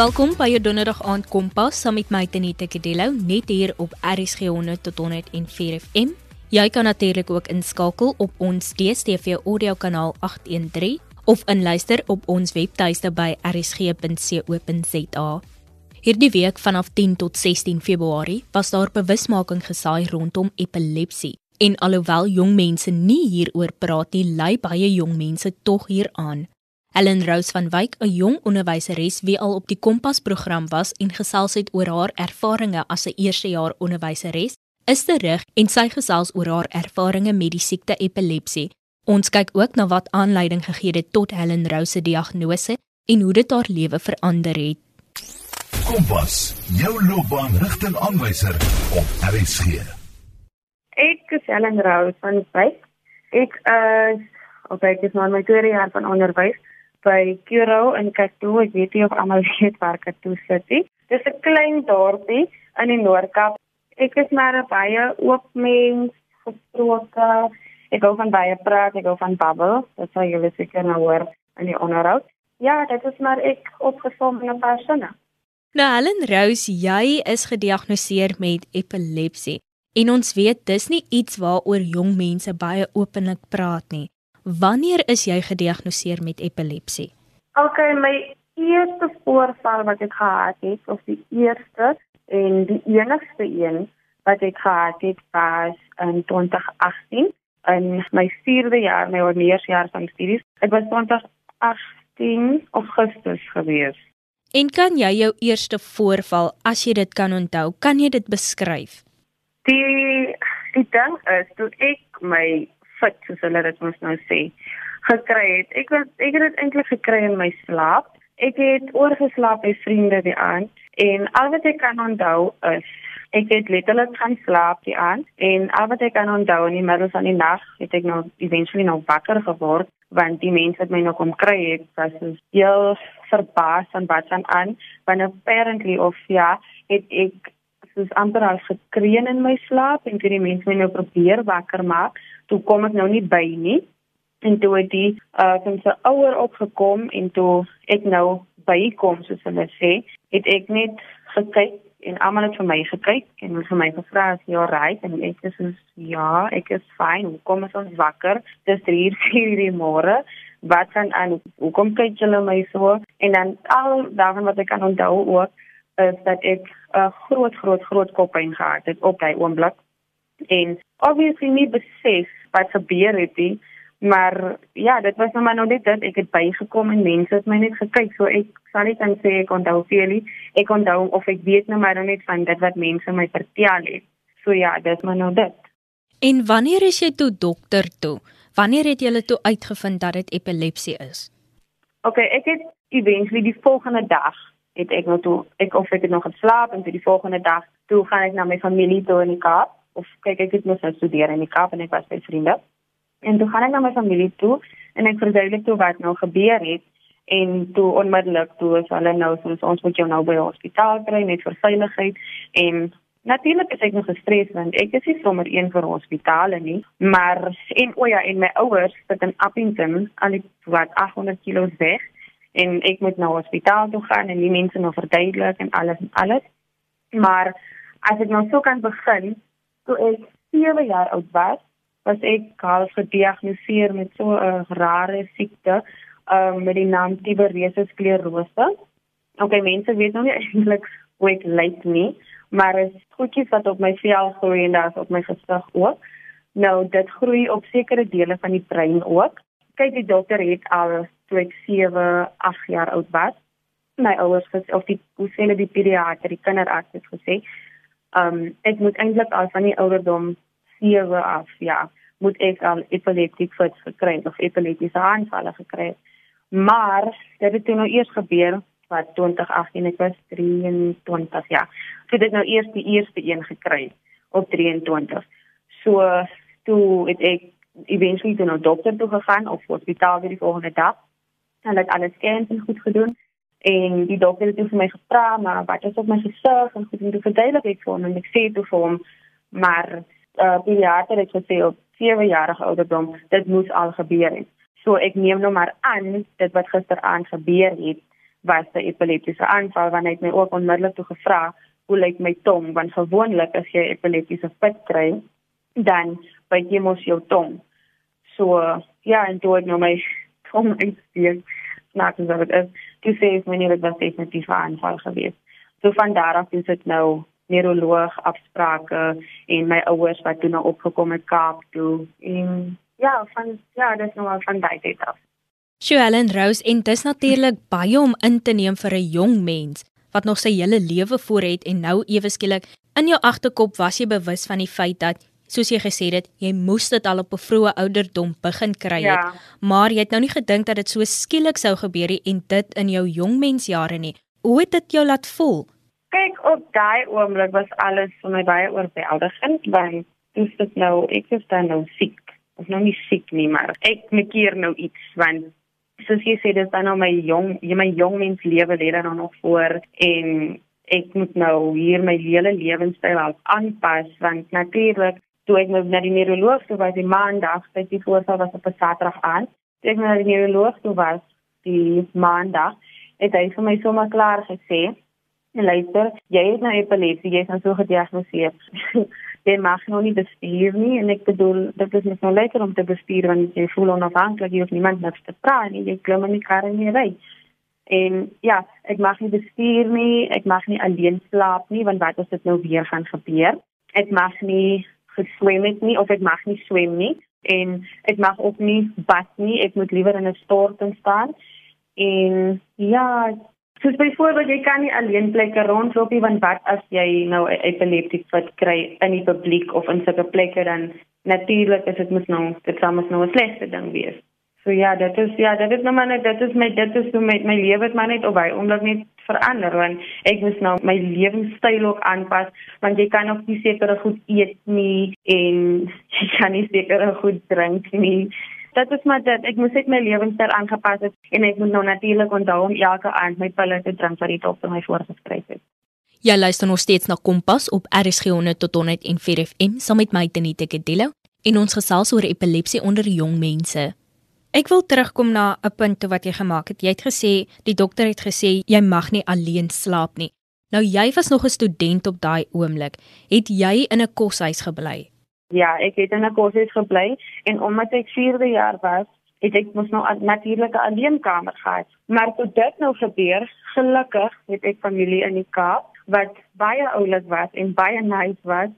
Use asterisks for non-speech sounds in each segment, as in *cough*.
Welkom by jou donderdag aand kompas saam met my Tenita Kadello net hier op RSG 100 tot 104 FM. Jy kan natuurlik ook inskakel op ons DStv audio kanaal 813 of inluister op ons webtuiste by rsg.co.za. Hierdie week vanaf 10 tot 16 Februarie was daar bewusmaking gesaai rondom epilepsie. En alhoewel jong mense nie hieroor praat nie, lei baie jong mense tog hieraan. Ellen Rose van Wyk, 'n jong onderwyseres wie al op die Kompas program was en gesels het oor haar ervarings as 'n eerstejaars onderwyseres, is terug en sy gesels oor haar ervarings met die siekte epilepsie. Ons kyk ook na wat aanleiding gegee het tot Helen Rose se diagnose en hoe dit haar lewe verander het. Kompas, jou loopbaanrigtingaanwyser op RSG. Ek is Helen Rose van Wyk. Ek is op ek is nou in my tweede jaar van onderwys by Kuro in Katoe. Ek weet nie of almal *laughs* weet waar Katoe sit nie. Dis 'n klein dorpie in die Noord-Kaap. Ek is maar 'n baie oop mens, gesproke. Ek hou van baie praat, ek hou van babbel. Dit sal julle seker nou hoor in die onderhoud. Ja, dit is maar ek opgesom in 'n paar sinne. Nou Helen Rose, jy is gediagnoseer met epilepsie. En ons weet dis nie iets waaroor jong mense baie openlik praat nie. Wanneer is jy gediagnoseer met epilepsie? Okay, my eerste voorval wat ek gehad het, of die eerste en die enigste een wat ek gehad het, was in 2018 in my 4de jaar, my onderwysjaar van studies. Dit was 2018 Augustus gewees. En kan jy jou eerste voorval, as jy dit kan onthou, kan jy dit beskryf? Die die ding is toe ek my fit soos hulle dit mos nou sê gekry het. Ek was ek het dit eintlik gekry in my slaap. Ek het oorgeslaap by vriende die aand en al wat ek kan onthou is ek het letterlik gaan slaap die aand en al wat ek kan onthou in die middel van die nag het ek nou eventually nou wakker geword want die mense wat my nog kom kry het was so heel verbaas van wat aan aan want apparently of ja het ek soos amper al gekreun in my slaap en toe die mense my nou probeer wakker maak toe kom ek nou nie by nie. En toe het die uh van sy ouer opgekom en toe ek nou bykom soos hulle sê het ek net gekyk en almal het vir my gekyk en hulle vir my gevra as jy reg en ek sê ja ek is fyn hoe kom ons wakker? Dis 3 4 *laughs* die môre. Wat dan aan? Hoe kom kyk julle my so? En dan al daarvan wat ek kan onthou ook is dat ek 'n uh, groot groot groot koppyn gehad het op daai oomblik. En obviously nie besef wat gebeur het nie. Maar ja dit was nou maar nou net dit ek het bygekom en mense het my net gekyk. So ek sal nie kan sê ek onthou veel nie. Ek onthou of ek weet nou maar nou net van dit wat mense my vertel het. So ja dit maar nou dit. En wanneer is jy toe dokter toe? Wanneer het jy toe uitgevind dat dit epilepsie is? Okay ek het eventually die volgende dag het ek nou toe ek of ek het nog geslaap en toe die volgende dag toe gaan ek na my familie toe in die Kaap of kyk ek het mos nou studeer in die Kaap en ek was by vriende. En toe gaan ek na my familie toe en ek verduidelik toe wat nou gebeur het. En toe onmiddellik toe is hulle nou soos ons moet jou nou by die hospitaal kry net vir veiligheid. En natuurlik is ek nog gestres want ek is nie sommer een vir hospitale nie. Maar en o ja en my ouers sit in Appington al die wat 800 km weg. En ek moet nou hospitaal toe gaan en die mense nou verduidelik en alles en alles. Maar as ek nou so kan begin toe ek 7 jaar oud was, was ek al gediagnoseer met so 'n rare siekte, um, met die naam Tiberese sklerose. Okay, mense weet nog nie eintlik hoe ek lyk nie, maar is goedjies wat op my vel groei en daar's op my gesig ook. Nou, dit groei op sekere dele van die brein ook. Kyk, die dokter het al toe ek 7, 8 jaar oud was, my ouers gesê of die hoe sê hulle die pediater, die kinderarts het gesê, um ek moet eintlik al van die ouderdom 7 af ja moet ek al epileptiek fits gekry of epileptiese aanvalle gekry maar dit het nou eers gebeur wat 2018 ek was 23 ja. So dit nou eers die eerste een gekry op 23 so toe het ek eventually toe na dokter toe gegaan of hospitaal vir die volgende dag. En het alles scans en goed gedoen en die dokter het vir my gevra maar wat is op my gesig en goed en toe verduidelik ek vir hom en ek sê toe vir hom maar uh pediater het gesê op 7 jarige ouderdom dit moes al gebeur het so ek neem nou maar aan dit wat gisteraand gebeur het was 'n epileptiese aanval want hy het my ook onmiddellik toe gevra hoe lyk my tong want gewoonlik as jy epileptiese fit kry dan byt jy mos jou tong. So ja, en toe het nou my *laughs* tong uitsteek. Snaaks as dit is. Toe sê ek meneer dit was definitief 'n aanval geweest. So van daar af is dit nou neuroloog afsprake en my ouers wat toe nou opgekom het Kaap toe en ja, van ja, dis nou al van daai tyd af. Sjoelen Rose en dis natuurlik baie om in te neem vir 'n jong mens wat nog sy hele lewe voor het en nou ewe skielik in jou agterkop was jy bewus van die feit dat soos jy gesê het jy moes dit al op 'n vroeë ouderdom begin kry het. Ja. maar jy het nou nie gedink dat dit so skielik sou gebeur nie en dit in jou jong mensjare nie. Hoe het dit jou laat voel? Kyk op daai oomblik was alles vir my baie oorweldigend want dis dit nou? Ek is dan nou siek. Of nou nie siek nie maar ek maak hier nou iets want soos jy sê dis dan nou my jong jy my jong mens lewe lê dan nog voor en ek moet nou hier my hele lewenstyl aanpas want natuurlik toe ek nou na die neuroloog toe was die maandag het die voorval was op 'n saterdag aan toe ek na die neuroloog toe was die maandag het hy vir my sommer klaar gesê En luister, jy het nou epilepsie, jy is nou so gediagnoseer. *laughs* jy mag nou nie bestuur nie en ek bedoel dit is net nou lekker om te bestuur want jy voel onafhanklik, jy hoef niemand niks te vra nie, jy klim in die kar en jy ry. En ja, ek mag nie bestuur nie, ek mag nie alleen slaap nie want wat as dit nou weer gaan gebeur? Ek mag nie geswem het nie of ek mag nie swem nie en ek mag ook nie bad nie, ek moet liewer in 'n storting staan. En ja, Soos byvoorbeeld jy kan nie alleen plekke rondloop nie want wat as jy nou 'n epileptiek wat kry in die publiek of in sulke plekke dan natuurlik is dit mos nou dit sal mos nou 'n slegte ding wees. So ja, dit is ja, dit is nou maar net dit is my dit is hoe my my lewe het maar net op hy omdat net verander want ek moet nou my lewenstyl ook aanpas want jy kan ook nie sekere goed eet nie en *laughs* jy kan nie sekere goed drink nie dit is maar dit ek moet net my lewenstyl aangepas het en ek moet nou natuurlik onthou om elke aand my pille te drink wat die dokter my voorgeskryf het. Jy luister nog steeds na Kompas op RSG 100 tot 104 FM saam met my Tenita Kedilo en ons gesels oor epilepsie onder jong mense. Ek wil terugkom na 'n punt wat jy gemaak het. Jy het gesê die dokter het gesê jy mag nie alleen slaap nie. Nou jy was nog 'n student op daai oomblik. Het jy in 'n koshuis gebly? Ja, ek het in 'n koshuis gebly en omdat ek 4de jaar was, het ek mos nou 'n natuurlike alleenkamer gehad. Maar toe dit nou gebeur, gelukkig het ek familie in die Kaap wat baie oulik was en baie nice was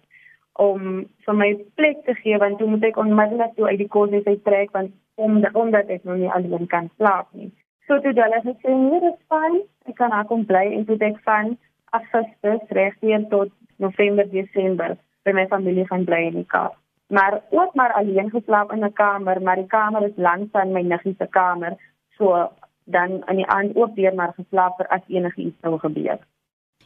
om vir my plek te gee want toe moet ek onmiddellik toe uit die koshuis uittrek want om omdat ek nou nie alleen kan slaap nie. So toe hulle gesê, "Nee, dit is fyn. Ek kan daar kom bly." En toe ek van Augustus regdeur tot November, Desember by my familie gaan bly in die Kaap. Maar ook maar alleen geslaap in 'n kamer, maar die kamer is langs aan my niggie se kamer, so dan in die aand ook weer maar geslaap vir as enigiets sou gebeur.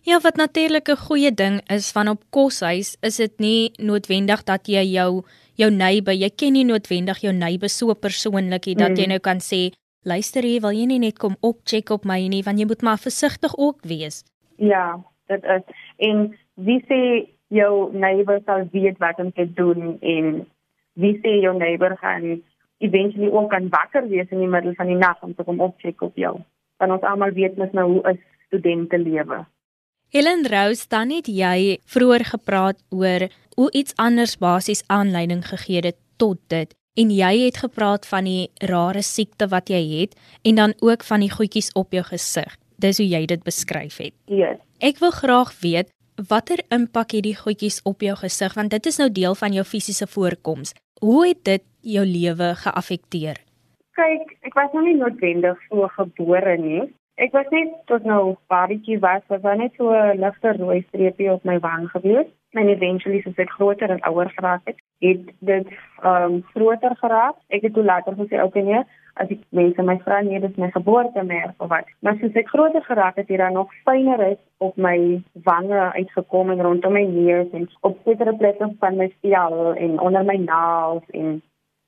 Ja, wat natuurlik 'n goeie ding is van op koshuis, is dit nie noodwendig dat jy jou jou neighbor, jy ken nie noodwendig jou neighbor so persoonlik nie dat mm. jy nou kan sê, luister hier, wil jy nie net kom opcheck op my nie, want jy moet maar versigtig ook wees. Ja, dit is en wie sê jou neighbor sal weet wat om te doen en wie sê jou neighbor gaan eventually ook kan wakker wees in die middel van die nag om te kom opcheck op jou. Want ons almal weet mos nou hoe 'n studente lewe. Helen Rose, dan het jy vroeër gepraat oor hoe iets anders basies aanleiding gegee het tot dit en jy het gepraat van die rare siekte wat jy het en dan ook van die goedjies op jou gesig. Dis hoe jy dit beskryf het. Ja. Yes. Ek wil graag weet watter impak het die goedjies op jou gesig want dit is nou deel van jou fisiese voorkoms. Hoe het dit jou lewe geaffekteer? Kyk, ek was nog nie noodwendig so gebore nie. Ek was net tot nou babatjie was, was net so 'n ligte rooi streepie op my wang gewees. En eventually as ek groter en ouer geraak het, het dit um, groter geraak. Ek het toe later gesê, "Oké nee, as ek mense my vra nee dis my geboortemerk of wat maar soos ek groter geraak het hier dan nog fyner is op my wange uitgekom en rondom my neus en op sekere plekke van my speel en onder my naels en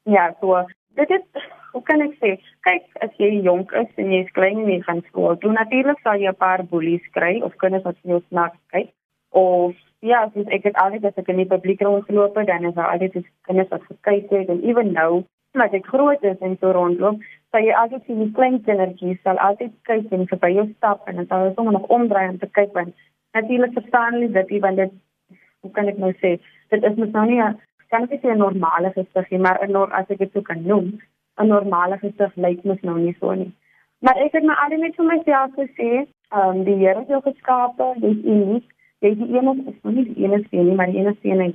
ja so dit is hoe kan ek sê kyk as jy jonk is en jy is klein en jy gaan skool toe natuurlik sal jy 'n paar boelies kry of kinders wat jou snaaks kyk. Of ja soos ek het altyd as ek in die publiek rondloop dan is daar altyd kinders wat gekyk het en ewen nou omdat ek groot is en so rondloop, sal jy altyd sien die klein kindertjies sal altyd kyk en verby jou stap en dan sal hulle sommer nog omdraai om te kyk want natuurlik verstaan hulle dit want dit hoe kan ek nou sê dit is mos nou nie 'n kan ek sê 'n normale gesig maar 'n as ek dit sou kan noem 'n normale gesig lyk mos nou nie so nie. Maar ek het my altyd net vir myself gesê ehm um, die Here het jou geskape jy's uniek. Jy is die enigste is nie die enigste nie maar die enigste een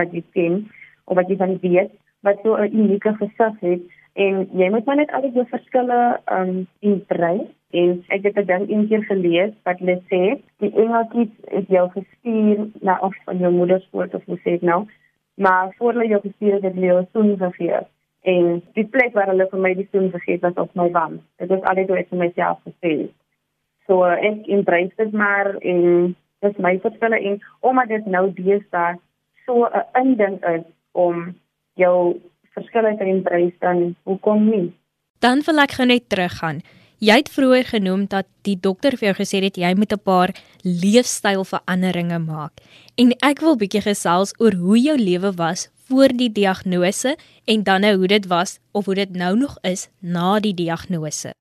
wat jy ken of wat jy van weet wat so 'n unieke gesig het. En jy moet maar net al die verskille ehm um, inbrei en ek het dit dan een keer gelees wat hulle sê die engeltjies het jou gestuur na of van jou moeder skool of hoe sê ek nou maar voor hulle jou gestuur het hulle jou soen gegee en die plek waar hulle vir my die soen gegee het was op my wand dit is altyd hoe ek vir myself gesê so ek embrace dit maar en dis my verskille en omdat dit nou deesdae so 'n inding is om jou verskille te embrace dan hoekom nie? Dan wil ek gou net teruggaan. Jy het vroeër genoem dat die dokter vir jou gesê het jy moet 'n paar leefstylveranderinge maak. En ek wil bietjie gesels oor hoe jou lewe was voor die diagnose en dan nou hoe dit was of hoe dit nou nog is na die diagnose.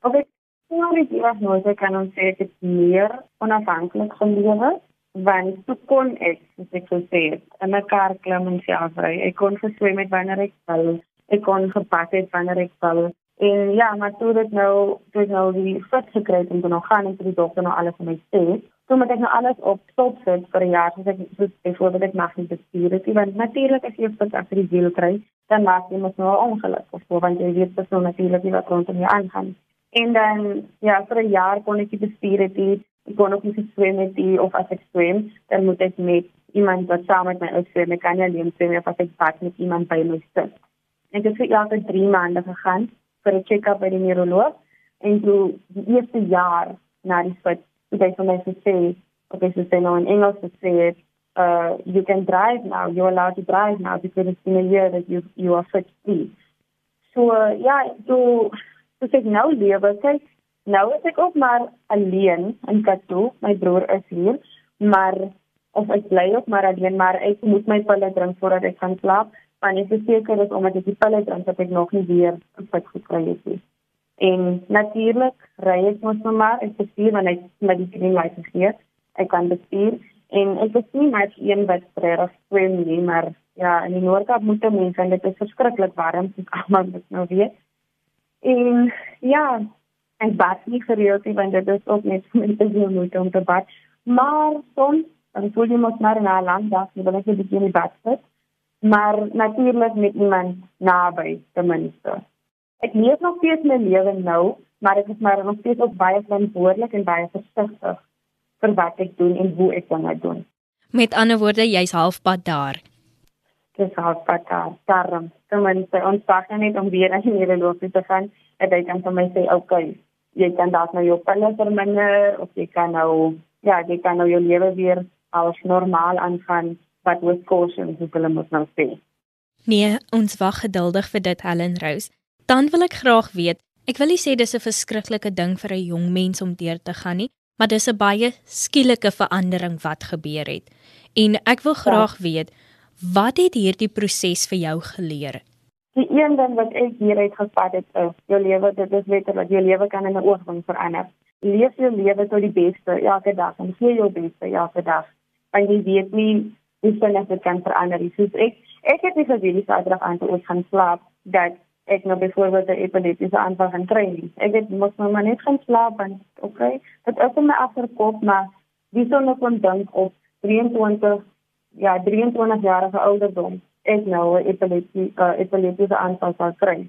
Of ek voor die diagnose kan ons sê dit meer onafhanklik gelewe want toe kon ek soos ek gesê het in 'n kar klim en self ry. Ek kon geswem met wanneer ek wil. Ek kon gepak het wanneer ek wil. En ja, maar toe dit nou, toe nou die fit gekry het om te nou gaan en vir die dokter nou alles vir my sê, toe moet ek nou alles op stop sit vir 'n jaar, soos ek soos byvoorbeeld ek mag nie bestuur het nie, want natuurlik as jy fit agter die wiel kry, dan maak jy mos nou 'n ongeluk of so, want jy weet persoon natuurlik nie wat rondom jou aangaan. En dan ja, vir 'n jaar kon ek nie bestuur het nie. Ek kon ook nie swem het nie of as ek swem, dan moet ek met iemand wat saam met my swem, ek kan nie alleen swem of as ek pad met iemand by my sit. Ek het vir elke 3 maande gegaan vir 'n check-up by die neuroloog en toe die eerste jaar na die fit het hy vir my gesê ok so sê nou in Engels te sê uh you can drive now you're allowed to drive now because it's been a year that you you are fit to so uh, ja so so sê nou lewe kyk nou is ek ook maar alleen in Kato my broer is hier maar of ek bly ook maar alleen maar ek moet my pille drink voordat ek gaan slaap want ek is seker is omdat ek die pille drink dat ek nog nie weer fit gekry het nie. En natuurlik ry ek mos nou maar ek bestuur wanneer ek my die green light gegee ek kan bestuur en ek is nie net een wat regtig swem nie maar ja in die Noordkaap moet mense en dit is verskriklik warm *laughs* soos almal moet nou weet. En ja ek bad nie gereeld nie want dit is ook net my te veel moeite om te bad maar soms dan voel jy mos maar na 'n lang dag jy wil net 'n bietjie in die bad sit maar natuurlik met iemand naby ten minste. Ek leef nog steeds my lewe nou, maar ek is maar nog steeds op baie verantwoordelik en baie versigtig vir wat ek doen en hoe ek dinge doen. Met ander woorde, jy's halfpad daar. Dis halfpad daar. Daarom, ten minste ons pak net om weer aan die neuroloog te gaan en hy kan vir my sê, "Oké, okay, jy kan dalk nou jou pille verminder of jy kan nou ja, jy kan nou jou lewe weer as normaal aangaan." wat with caution hoe hulle moet nou sê. Nee, ons wag geduldig vir dit Helen Rose. Dan wil ek graag weet, ek wil nie sê dis 'n verskriklike ding vir 'n jong mens om deur te gaan nie, maar dis 'n baie skielike verandering wat gebeur het. En ek wil graag ja. weet, wat het hierdie proses vir jou geleer? Die een ding wat ek hieruit gevat het, is jou lewe, dit is letterlik jou lewe kan in 'n oomblik verander. Leef jou lewe tot die beste elke dag en gee jou beste elke dag. Want jy weet nie hoe vinnig dit kan verander. Soos ek ek het nie geweet die Saterdag aan toe ons gaan slaap dat ek nou byvoorbeeld 'n epileptiese aanval gaan kry nie. Ek het mos nou maar net gaan slaap en okay, dit is in my agterkop maar wie sou nog kon dink op 23 ja, 23 jarige ouderdom ek nou 'n epilepsie uh, epileptiese aanval sal kry.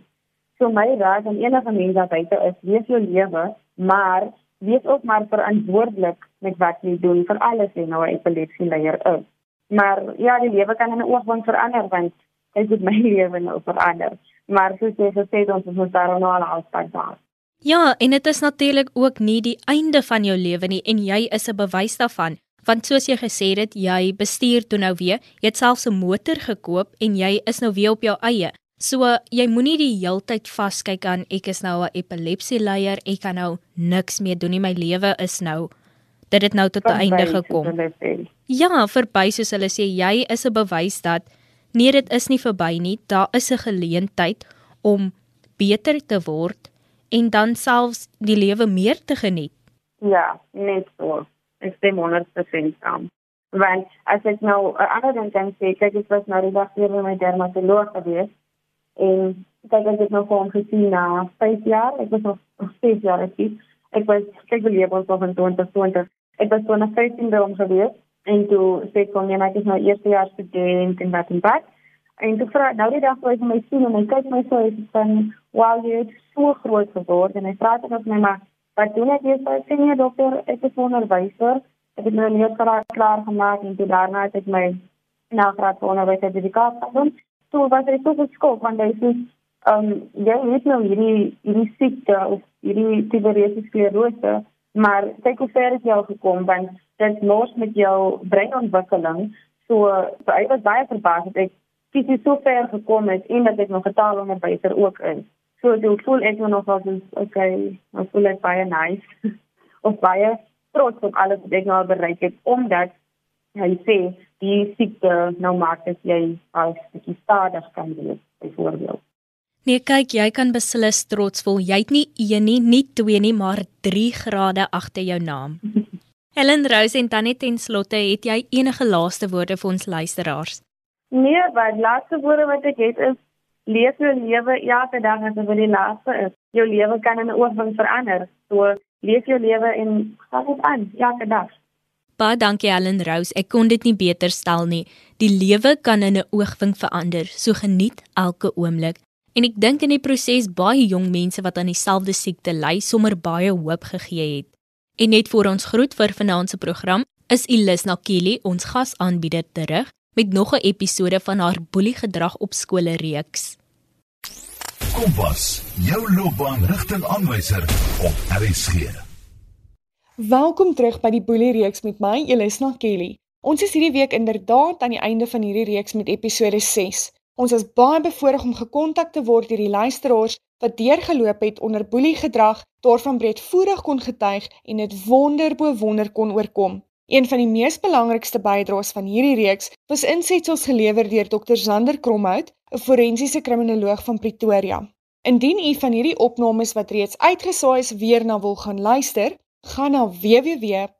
So my raad aan enige mens wat buite is, leef jou lewe, maar wees ook maar verantwoordelik met wat jy doen vir alles en nou 'n epilepsie leier is. Maar ja, die lewe kan in 'n oomblik verander want dit het my *laughs* lewe nou verander. Maar soos jy gesê het, ons moet daar nou al afspraak maak. Ja, en dit is natuurlik ook nie die einde van jou lewe nie en jy is 'n bewys daarvan. Want soos jy gesê het, jy bestuur toe nou weer, jy het selfs 'n motor gekoop en jy is nou weer op jou eie. So jy moenie die heeltyd vaskyk aan ek is nou 'n epilepsie leier, ek kan nou niks meer doen nie, my lewe is nou dit het nou tot 'n einde gekom. Ja, verby soos hulle sê, jy is 'n bewys dat nee, dit is nie verby nie. Daar is 'n geleentheid om beter te word en dan selfs die lewe meer te geniet. Ja, net so. Ek stem 100% saam. Want as ek nou ander kan sê, kyk ek was nou die dag weer by my dermatoloog gewees en kyk ek het nou hom gesien na 5 jaar, ek was nog 6 jaar ek. Ek was kyk die lewe ons in 2020. Ek was so na 15 by hom gewees en toe sê ek hom ja, ek is nou eerste jaar student en wat en wat. En toe vra nou die dag toe hy my sien en hy kyk my so hy sê wow jy het so groot geword. En hy praat met my maar wat doen ek hier? As senior dokter ek is onderwyser. Ek het nou net klaar klaar gemaak en toe daarna het ek my nagraad onderwys sertifikaat gedoen toe was hy so geskok want hy sê um jy het nou hierdie hierdie siekte of hierdie tuberose sklerose maar kyk hoe ver het jy al gekom want dit mors met jou breinontwikkeling so hy was baie verbaas dat ek fisies so ver gekom het en dat ek nog 'n taalonderwyser ook is. So ek voel ek nog as okay, ek voel ek baie nice *laughs* of baie trots op alles wat ek nou bereik het omdat hy sê die siekte nou maak dat jy al bietjie stadiger kan wees byvoorbeeld. Nee, kyk, jy kan beslis trots voel. Jy het nie 1 nie, nie 2 nie, maar 3 grade agter jou naam. *laughs* Helen Rose en Tannie ten slotte, het jy enige laaste woorde vir ons luisteraars? Nee, wat laaste woorde wat ek het is leef jou lewe elke dag asof dit die laaste is. Jou lewe kan in 'n oomblik verander. So leef jou lewe en gaan dit aan elke dag. Baie dankie Ellen Rose. Ek kon dit nie beter stel nie. Die lewe kan in 'n oogwink verander. So geniet elke oomblik. En ek dink in die proses baie jong mense wat aan dieselfde siekte ly, sommer baie hoop gegee het. En net voor ons groet vir vanaand se program, is Elis Nakili ons gasaanbieder terug met nog 'n episode van haar boelie gedrag op skole reeks. Kompas, jou loopbaan rigtingaanwyser op RSG. Welkom terug by die boelie reeks met my Elisna Kelly. Ons is hierdie week inderdaad aan die einde van hierdie reeks met episode 6. Ons is baie bevoorreg om gekontak te word deur die luisteraars wat deurgeloop het onder boelie gedrag, daarvan breedvoerig kon getuig en dit wonderbo wonder kon oorkom. Een van die mees belangrikste bydraes van hierdie reeks was insetsels gelewer deur Dr. Zander Kromhout, 'n forensiese kriminoloog van Pretoria. Indien u van hierdie opnames wat reeds uitgesaai is weer na wil gaan luister, gaan na www.rsg.co.za.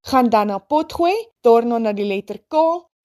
Gaan dan na Potgooi, daarna na die letter K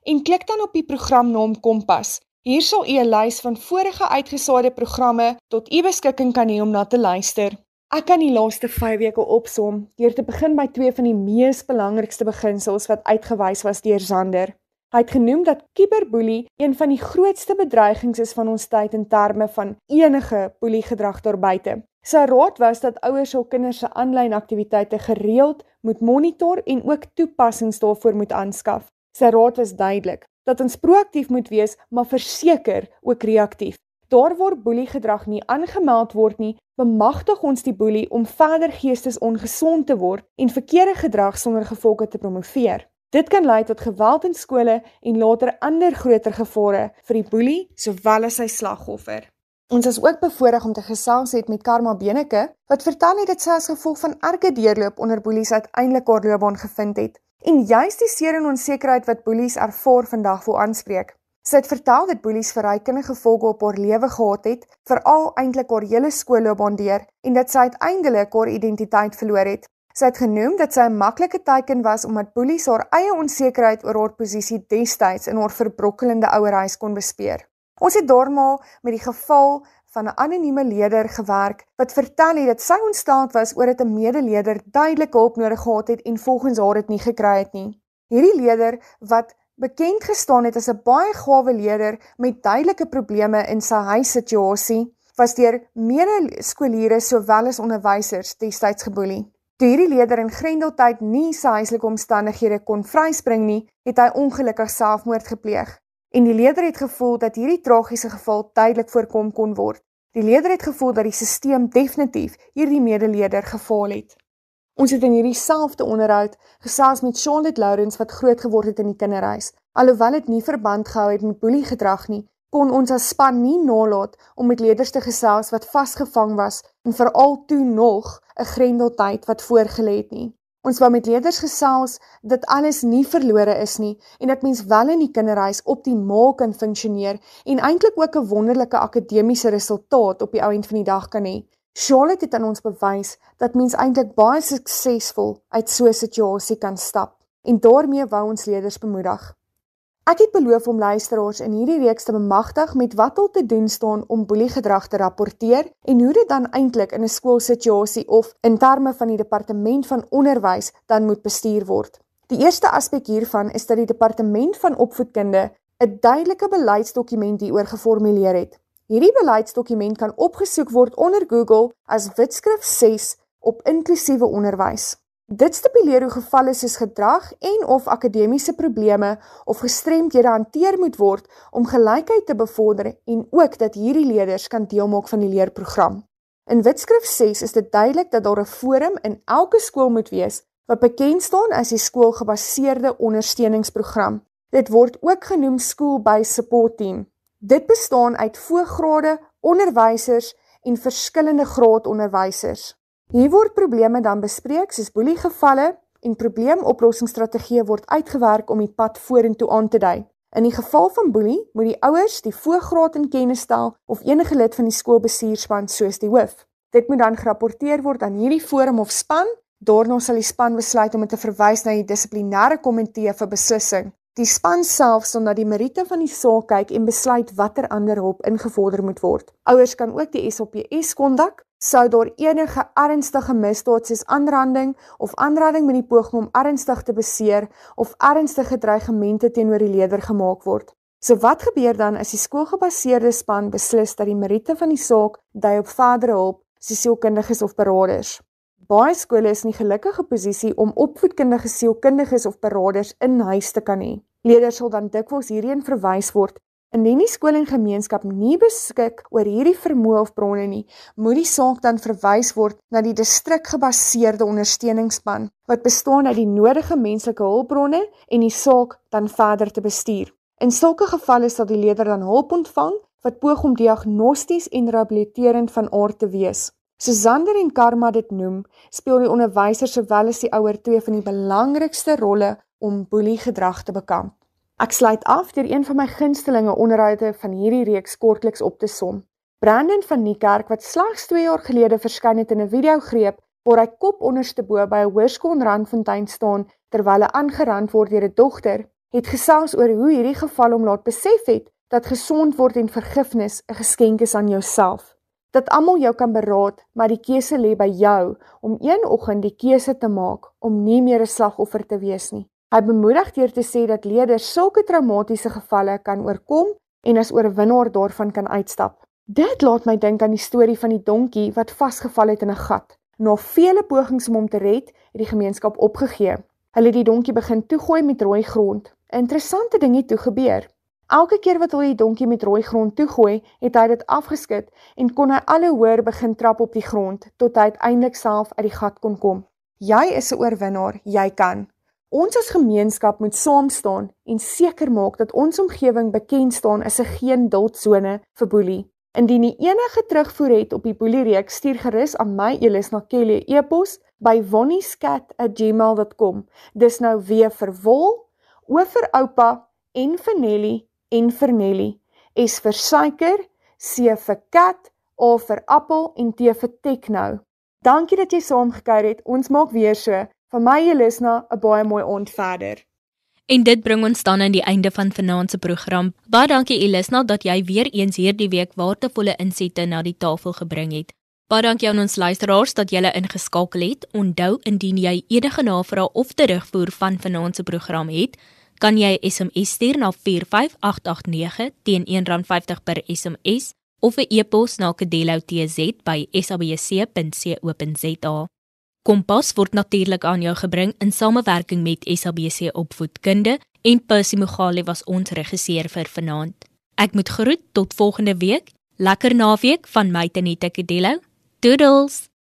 en klik dan op die programnaam Kompas. Hier sal u 'n lys van vorige uitgesaaide programme tot u beskikking kan hê om na te luister. Ek kan die laaste 5 weke opsom deur te begin by twee van die mees belangrikste beginsels wat uitgewys was deur Zander. Hy het genoem dat kiberboelie een van die grootste bedreigings is van ons tyd in terme van enige boeliegedrag daar buite. Sy raad was dat ouers hul kinders se aanlyn aktiwiteite gereeld moet monitor en ook toepassings daarvoor moet aanskaf. Sy raad was duidelik dat ons proaktief moet wees, maar verseker ook reaktief. Daar waar boeliegedrag nie aangemeld word nie, bemagtig ons die boelie om verder geestesongesond te word en verkeerde gedrag sonder gevolge te promoveer. Dit kan lei tot geweld in skole en later ander groter gevare vir die boelie sowel as sy slagoffer. Ons is ook bevoorreg om te gesels het met Karma Beneke wat vertel het dit sy as gevolg van erge deurloop onder boelies uiteindelik haar loopbaan gevind het. En juist die seer en onsekerheid wat boelies ervaar vandag wil aanspreek. Sy het vertel dat boelies verrykende gevolge op haar lewe gehad het, veral eintlik haar hele skoolloopbaan deur en dat sy uiteindelik haar identiteit verloor het. Sy het genoem dat sy 'n maklike teiken was omdat boelies haar eie onsekerheid oor haar posisie destyds in haar verbrokkelende ouerhuis kon bespeer. Ons het daarna met die geval van 'n anonieme leerder gewerk wat vertel het dat sy ontstaat was oor dit 'n medeleder duidelike hulp nodig gehad het en volgens haar dit nie gekry het nie. Hierdie leerder wat bekend gestaan het as 'n baie gawe leier met duidelike probleme in sy huissituasie, was deur mede-skooliere sowel as onderwysers destyds geboelie. Toe hierdie leier in Grendeltyd nie sy huislike omstandighede kon vryspring nie, het hy ongelukkig selfmoord gepleeg. En die leier het gevoel dat hierdie tragiese geval tydelik voorkom kon word. Die leier het gevoel dat die stelsel definitief hierdie medeleder gefaal het. Ons het in hierdie selfde onderhoud gesels met Charlotte Lourens wat groot geword het in die kinderhuis. Alhoewel dit nie verband gehou het met boelie gedrag nie, kon ons as span nie nalat om met leerders te gesels wat vasgevang was en veral toe nog 'n grendeltyd wat voorgelê het nie. Ons wou met leerders gesels dat alles nie verlore is nie en dat mens wel in die kinderhuis optimaal kan funksioneer en eintlik ook 'n wonderlike akademiese resultaat op die ou end van die dag kan hê. Charlotte het aan ons bewys dat mens eintlik baie suksesvol uit so 'n situasie kan stap en daarmee wou ons leerders bemoedig. Ek het beloof om luisteraars in hierdie reeks te bemagtig met wat hulle te doen staan om boeliegedrag te rapporteer en hoe dit dan eintlik in 'n skoolsituasie of in terme van die departement van onderwys dan moet bestuur word. Die eerste aspek hiervan is dat die departement van opvoedkunde 'n duidelike beleidsdokument hieroor geformuleer het. Hierdie beleidsdokument kan opgesoek word onder Google as Witskrif 6 op inklusiewe onderwys. Dit stipuleer hoe gevalle soos gedrag en of akademiese probleme of gestremdhede hanteer moet word om gelykheid te bevorder en ook dat hierdie leerders kan deelmaak van die leerprogram. In Witskrif 6 is dit duidelik dat daar 'n forum in elke skool moet wees wat bekend staan as die skoolgebaseerde ondersteuningsprogram. Dit word ook genoem school-based support team. Dit bestaan uit voorgrade, onderwysers en verskillende graadonderwysers. Hier word probleme dan bespreek soos boeliegevalle en probleemoplossingsstrategieë word uitgewerk om die pad vorentoe aan te dui. In die geval van boelie, moet die ouers die voorgraad in kennis stel of enige lid van die skoolbestuurspan soos die hoof. Dit moet dan gerapporteer word aan hierdie forum of span. Daarna sal die span besluit om dit te verwys na die dissiplinêre komitee vir beslissing. Die span self sal na die meriete van die saak kyk en besluit watter ander hulp ingevorder moet word. Ouers kan ook die SOPS kontak sou daar enige ernstige misdaad soos aanranding of aanranding met die poging om ernstig te beseer of ernstige dreigemente teenoor die leerder gemaak word. So wat gebeur dan as die skoolgebaseerde span beslis dat die meriete van die saak dui op verdere hulp, soos sielkundiges of beraders? Baie skole is in die gelukkige posisie om opvoedkundige sielkundiges of beraders in huis te kan hê. Leerders sal dan dikwels hierheen verwys word Indien die skool en gemeenskap nie beskik oor hierdie vermoë of bronne nie, moet die saak dan verwys word na die distrikgebaseerde ondersteuningsspan wat bestaan uit die nodige menslike hulpbronne en die saak dan verder te bestuur. In sulke gevalle sal die leerder dan hulp ontvang wat poog om diagnosties en rehabiliterend van aard te wees. Soos Zander en Karma dit noem, speel die onderwyser sowel as die ouer twee van die belangrikste rolle om boelie gedrag te bekamp. Ek sluit af deur een van my gunstelinge onderhoude van hierdie reeks kortliks op te som. Brandon van Niekerk wat slegs 2 jaar gelede verskyn het in 'n video greep waar hy kop onderste bo by 'n hoërskool in Randfontein staan terwyl hy aangerand word deur 'n dogter, het gesels oor hoe hierdie geval hom laat besef het dat gesond word en vergifnis 'n geskenk is aan jouself. Dat almal jou kan beraad, maar die keuse lê by jou om een oggend die keuse te maak om nie meer 'n slagoffer te wees nie. Hy bemoedig deur te sê dat leerders sulke traumatiese gevalle kan oorkom en as oorwinnaar daarvan kan uitstap. Dit laat my dink aan die storie van die donkie wat vasgeval het in 'n gat. Na vele pogings om hom te red, het die gemeenskap opgegee. Hulle het die donkie begin toegooi met rooi grond. 'n Interessante ding het toe gebeur. Elke keer wat hulle die donkie met rooi grond toegooi, het hy dit afgeskit en kon hy al hoe hoër begin trap op die grond tot hy uiteindelik self uit die gat kon kom. Jy is 'n oorwinnaar, jy kan. Ons as gemeenskap moet saam staan en seker maak dat ons omgewing bekend staan as 'n geen duldsone vir boelie. Indien jy enige terugvoer het op die boelie reeks, stuur gerus aan my Elis na Kelly e-pos by wonniescat@gmail.com. Dis nou weer vir wol, o vir oupa en vir Nelly en vir Nelly. S vir suiker, C vir kat, O vir appel en T vir techno. Dankie dat jy saamgekyk het. Ons maak weer so. Van my Elisna 'n baie mooi aand verder. En dit bring ons dan aan die einde van vanaand se program. Baie dankie Elisna dat jy weer eens hierdie week waardevolle insette na die tafel gebring het. Baie dankie aan ons luisteraars dat julle ingeskakel het. Onthou indien jy enige navrae of terugvoer van vanaand se program het, kan jy SMS stuur na 45889 teen R1.50 per SMS of 'n e-pos na kedeloutz@sabc.co.za. Kompas word natuurlik aan jou gebring in samewerking met SABC Opvoedkunde en Percy Mogale was ons regisseur vir vanaand. Ek moet groet tot volgende week. Lekker naweek van my Tenita Kedelo. Doodles.